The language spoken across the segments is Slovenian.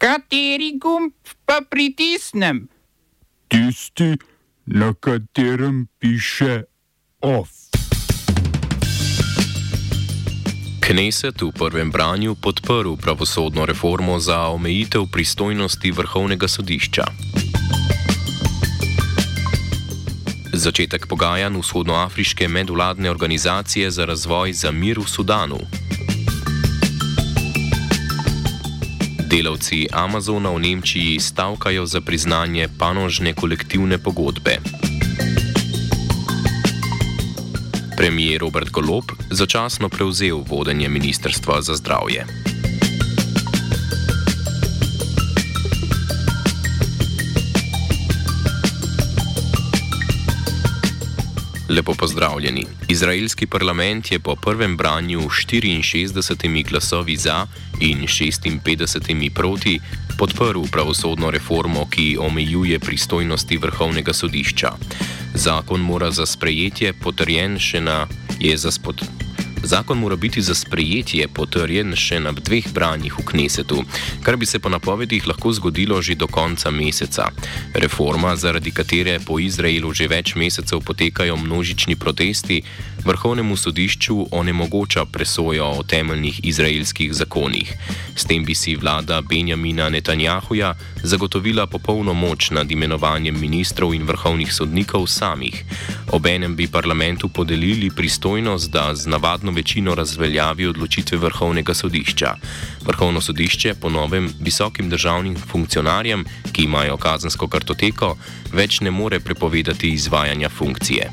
Kateri gumb pa pritisnem? Tisti, na katerem piše OF. Kneset v prvem branju podprl pravosodno reformo za omejitev pristojnosti vrhovnega sodišča. Začetek pogajanj vzhodnoafriške medvladne organizacije za razvoj za mir v Sudanu. Delavci Amazona v Nemčiji stavkajo za priznanje panožne kolektivne pogodbe. Premijer Robert Golob začasno prevzel vodenje Ministrstva za zdravje. Lepo pozdravljeni. Izraelski parlament je po prvem branju 64 glasovi za in 56 proti podprl pravosodno reformo, ki omejuje pristojnosti vrhovnega sodišča. Zakon mora za sprejetje potrjen še na je za spodbujanje. Zakon mora biti za sprejetje potrjen še na dveh branjih v Knesetu, kar bi se po napovedih lahko zgodilo že do konca meseca. Reforma, zaradi katere po Izraelu že več mesecev potekajo množični protesti, vrhovnemu sodišču onemogoča presojo o temeljnih izraelskih zakonih. S tem bi si vlada Benjamina Netanjahuja zagotovila popolno moč nad imenovanjem ministrov in vrhovnih sodnikov samih. Obenem bi parlamentu podelili pristojnost, da z navadno absolutno večino razveljavi odločitve vrhovnega sodišča. Vrhovno sodišče po novem visokim državnim funkcionarjem, ki imajo kazensko kartoteko, več ne more prepovedati izvajanja funkcije.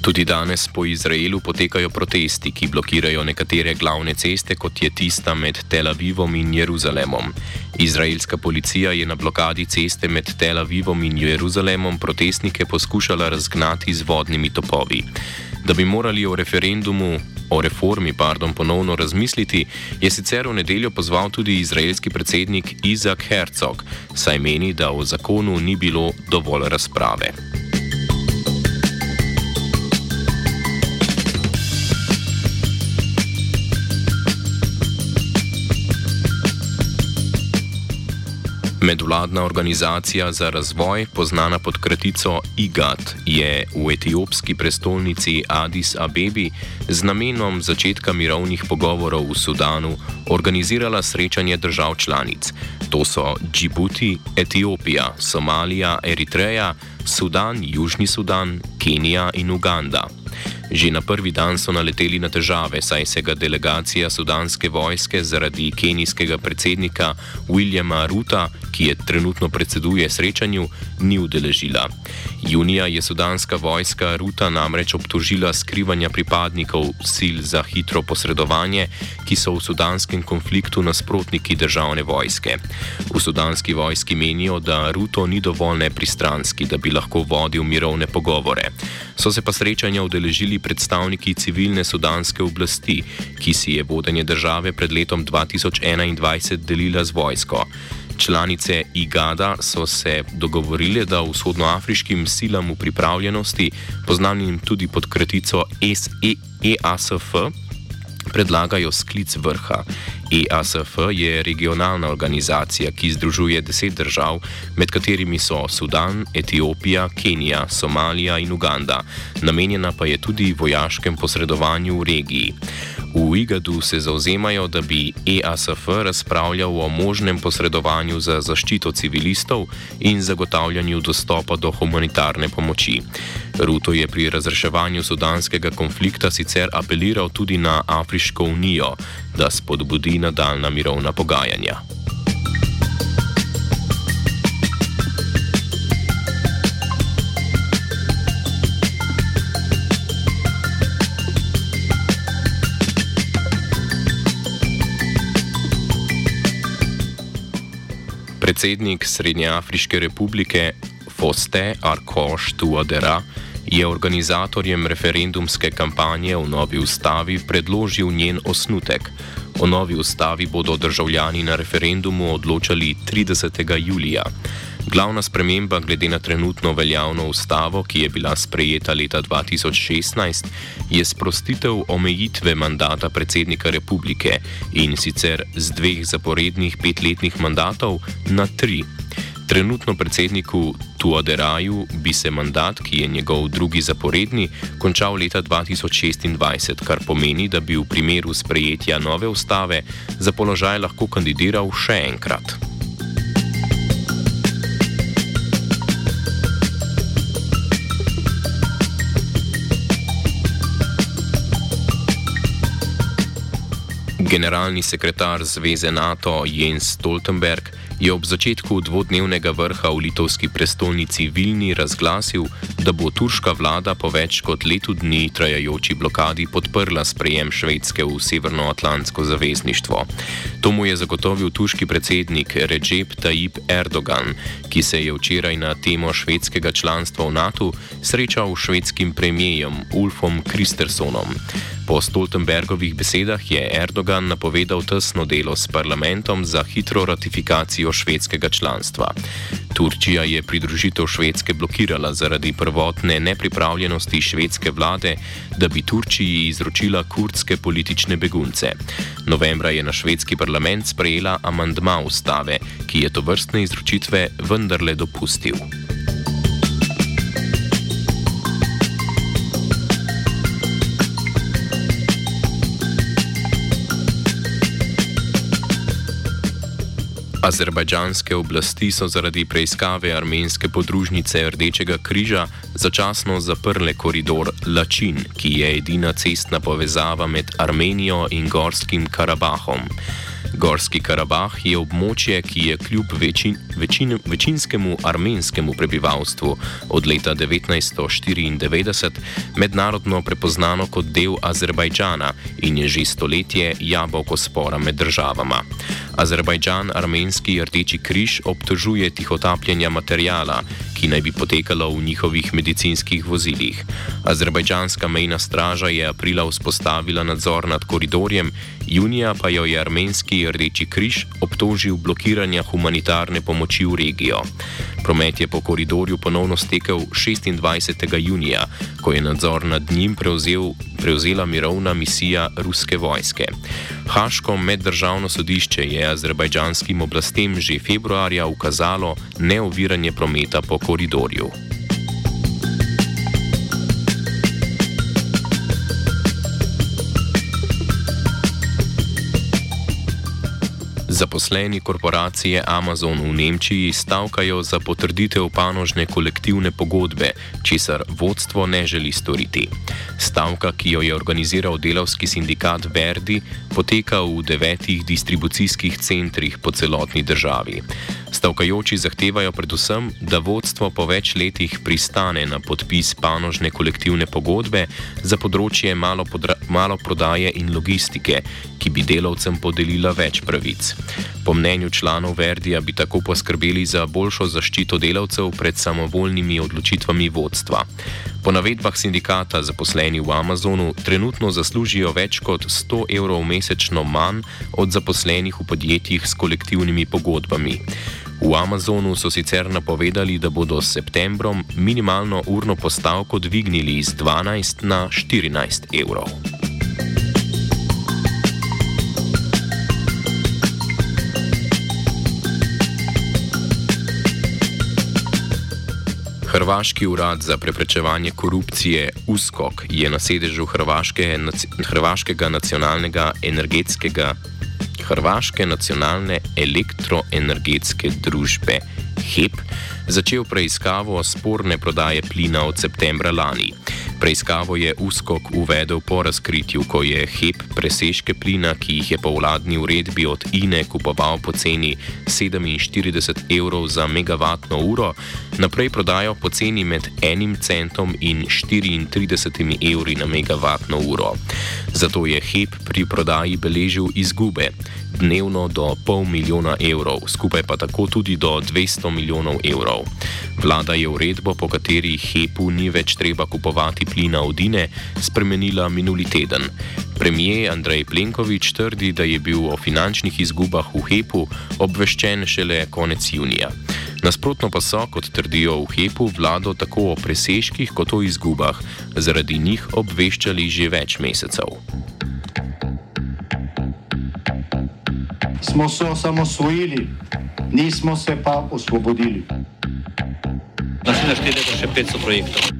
Tudi danes po Izraelu potekajo protesti, ki blokirajo nekatere glavne ceste, kot je tista med Tel Avivom in Jeruzalemom. Izraelska policija je na blokadi ceste med Tel Avivom in Jeruzalemom protestnike poskušala razgnati z vodnimi topovi. Da bi morali o referendumu, o reformi, pardon, ponovno razmisliti, je sicer v nedeljo pozval tudi izraelski predsednik Izak Herzog, saj meni, da o zakonu ni bilo dovolj razprave. Medvladna organizacija za razvoj, znana pod kratico IGAT, je v etiopski prestolnici Addis Abebi z namenom začetka mirovnih pogovorov v Sudanu organizirala srečanje držav članic. To so Džibuti, Etiopija, Somalija, Eritreja, Sudan, Južni Sudan, Kenija in Uganda. Že na prvi dan so naleteli na težave, saj se ga delegacija sudanske vojske zaradi kenijskega predsednika Williama Ruta, ki je trenutno predseduje srečanju, ni udeležila. Junija je sudanska vojska Ruta namreč obtožila skrivanja pripadnikov sil za hitro posredovanje, ki so v sudanskem konfliktu nasprotniki državne vojske. V sudanski vojski menijo, da Ruto ni dovolj nepristranski, da bi lahko vodil mirovne pogovore. So se pa srečanja udeležili predstavniki civilne sudanske oblasti, ki si je vodenje države pred letom 2021 delila z vojsko. Članice IGADA so se dogovorile, da vzhodnoafriškim silam v pripravljenosti, poznanim tudi pod kratico EASF, predlagajo sklic vrha. EASF je regionalna organizacija, ki združuje deset držav, med katerimi so Sudan, Etiopija, Kenija, Somalija in Uganda. Namenjena pa je tudi vojaškem posredovanju v regiji. V IGAD-u se zauzemajo, da bi EASF razpravljal o možnem posredovanju za zaščito civilistov in zagotavljanju dostopa do humanitarne pomoči. Ruto je pri razreševanju sudanskega konflikta sicer apeliral tudi na Afriško unijo, da spodbudi nadaljna mirovna pogajanja. Predsednik Srednjeafriške republike Foste Arkoš Tuadera je organizatorjem referendumske kampanje v novi ustavi predložil njen osnutek. O novi ustavi bodo državljani na referendumu odločali 30. julija. Glavna sprememba glede na trenutno veljavno ustavo, ki je bila sprejeta leta 2016, je sprostitev omejitve mandata predsednika republike in sicer z dveh zaporednih petletnih mandatov na tri. Trenutno predsedniku Tuaderaju bi se mandat, ki je njegov drugi zaporedni, končal leta 2026, kar pomeni, da bi v primeru sprejetja nove ustave za položaj lahko kandidiral še enkrat. Generalni sekretar Zveze NATO Jens Stoltenberg je ob začetku dvodnevnega vrha v litovski prestolnici Vilni razglasil, da bo turška vlada po več kot letu dni trajajoči blokadi podprla sprejem Švedske v Severnoatlantsko zavezništvo. To mu je zagotovil turški predsednik Recep Tayyip Erdogan, ki se je včeraj na temo švedskega članstva v NATO srečal s švedskim premijejem Ulfom Kristersonom. Po Stoltenbergovih besedah je Erdogan napovedal tesno delo s parlamentom za hitro ratifikacijo švedskega članstva. Turčija je pridružitev Švedske blokirala zaradi prvotne nepripravljenosti švedske vlade, da bi Turčiji izročila kurdske politične begunce. Novembra je na švedski parlament sprejela amandma ustave, ki je to vrstne izročitve vendarle dopustil. Azerbajdžanske oblasti so zaradi preiskave armenske podružnice Rdečega križa začasno zaprle koridor Lačin, ki je edina cestna povezava med Armenijo in Gorskim Karabahom. Gorski Karabah je območje, ki je kljub večin, večin, večinskemu armenskemu prebivalstvu od leta 1994 mednarodno prepoznano kot del Azerbajdžana in je že stoletje jabolko spora med državama. Azerbajdžan armenski rdeči križ obtožuje tihotapljenja materijala, ki naj bi potekalo v njihovih medicinskih vozilih. Azerbajdžanska mejna straža je aprila vzpostavila nadzor nad koridorjem, junija pa jo je armenski rdeči križ obtožil blokiranja humanitarne pomoči v regijo. Promet je po koridorju ponovno stekel 26. junija, ko je nadzor nad njim prevzel, prevzela mirovna misija ruske vojske. Haško meddržavno sodišče je azerbajdžanskim oblastem že februarja ukazalo neoviranje prometa po koridorju. Zaposleni korporacije Amazon v Nemčiji stavkajo za potrditev panožne kolektivne pogodbe, česar vodstvo ne želi storiti. Stavka, ki jo je organiziral delavski sindikat Verdi, poteka v devetih distribucijskih centrih po celotni državi. Stavkajoči zahtevajo predvsem, da vodstvo po več letih pristane na podpis panožne kolektivne pogodbe za področje malo, malo prodaje in logistike, ki bi delavcem podelila več pravic. Po mnenju članov Verdija bi tako poskrbeli za boljšo zaščito delavcev pred samovoljnimi odločitvami vodstva. Po navedbah sindikata zaposleni v Amazonu trenutno zaslužijo več kot 100 evrov mesečno manj od zaposlenih v podjetjih s kolektivnimi pogodbami. V Amazonu so sicer napovedali, da bodo s septembrom minimalno urno postavko dvignili z 12 na 14 evrov. Hrvaški urad za preprečevanje korupcije USKOK je na sedežu Hrvaške, Hrvaškega nacionalnega energetskega Hrvaške nacionalne elektroenergetske družbe HEP začel preiskavo sporne prodaje plina od septembra lani. Preiskavo je USKOK uvedel po razkritju, ko je HEP presežke plina, ki jih je po vladni uredbi od INE kupoval po ceni 47 evrov za megavatno uro, naprej prodajal po ceni med 1 centom in 34 evri na megavatno uro. Zato je HEP pri prodaji beležil izgube dnevno do pol milijona evrov, skupaj pa tako tudi do 200 milijonov evrov. Vlada je uredbo, po kateri HEP-u ni več treba kupovati plina od Dine, spremenila minuli teden. Premijer Andrej Plenković trdi, da je bil o finančnih izgubah v HEP-u obveščen šele konec junija. Nasprotno pa so, kot trdijo v Hepu, vlado tako o presežkih kot o izgubah, zaradi njih obveščali že več mesecev. Smo se osamosvojili, nismo se pa osvobodili. Naslednje število je še 500 projektov.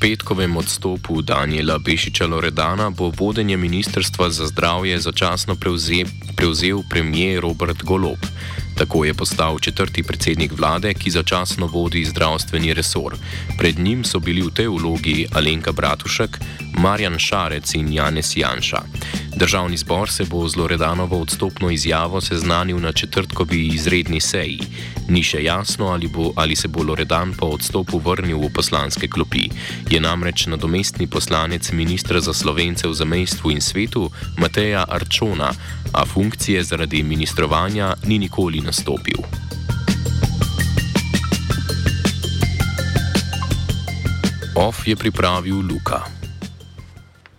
Petkovem odstopu Daniela Bešiča Loredana bo vodenje Ministrstva za zdravje začasno prevzel, prevzel premijer Robert Golop. Tako je postal četrti predsednik vlade, ki začasno vodi zdravstveni resor. Pred njim so bili v tej vlogi Alenka Bratušek, Marjan Šarec in Janez Janša. Državni zbor se bo z Loredanovo odstopno izjavo seznanil na četrtkovi izredni seji. Ni še jasno, ali, bo, ali se bo Loredan po odstopu vrnil v poslanske klopi. Je namreč nadomestni poslanec ministra za slovence v zamestvu in svetu Mateja Arčona, a funkcije zaradi ministrovanja ni nikoli nastopil. OF je pripravil Luka.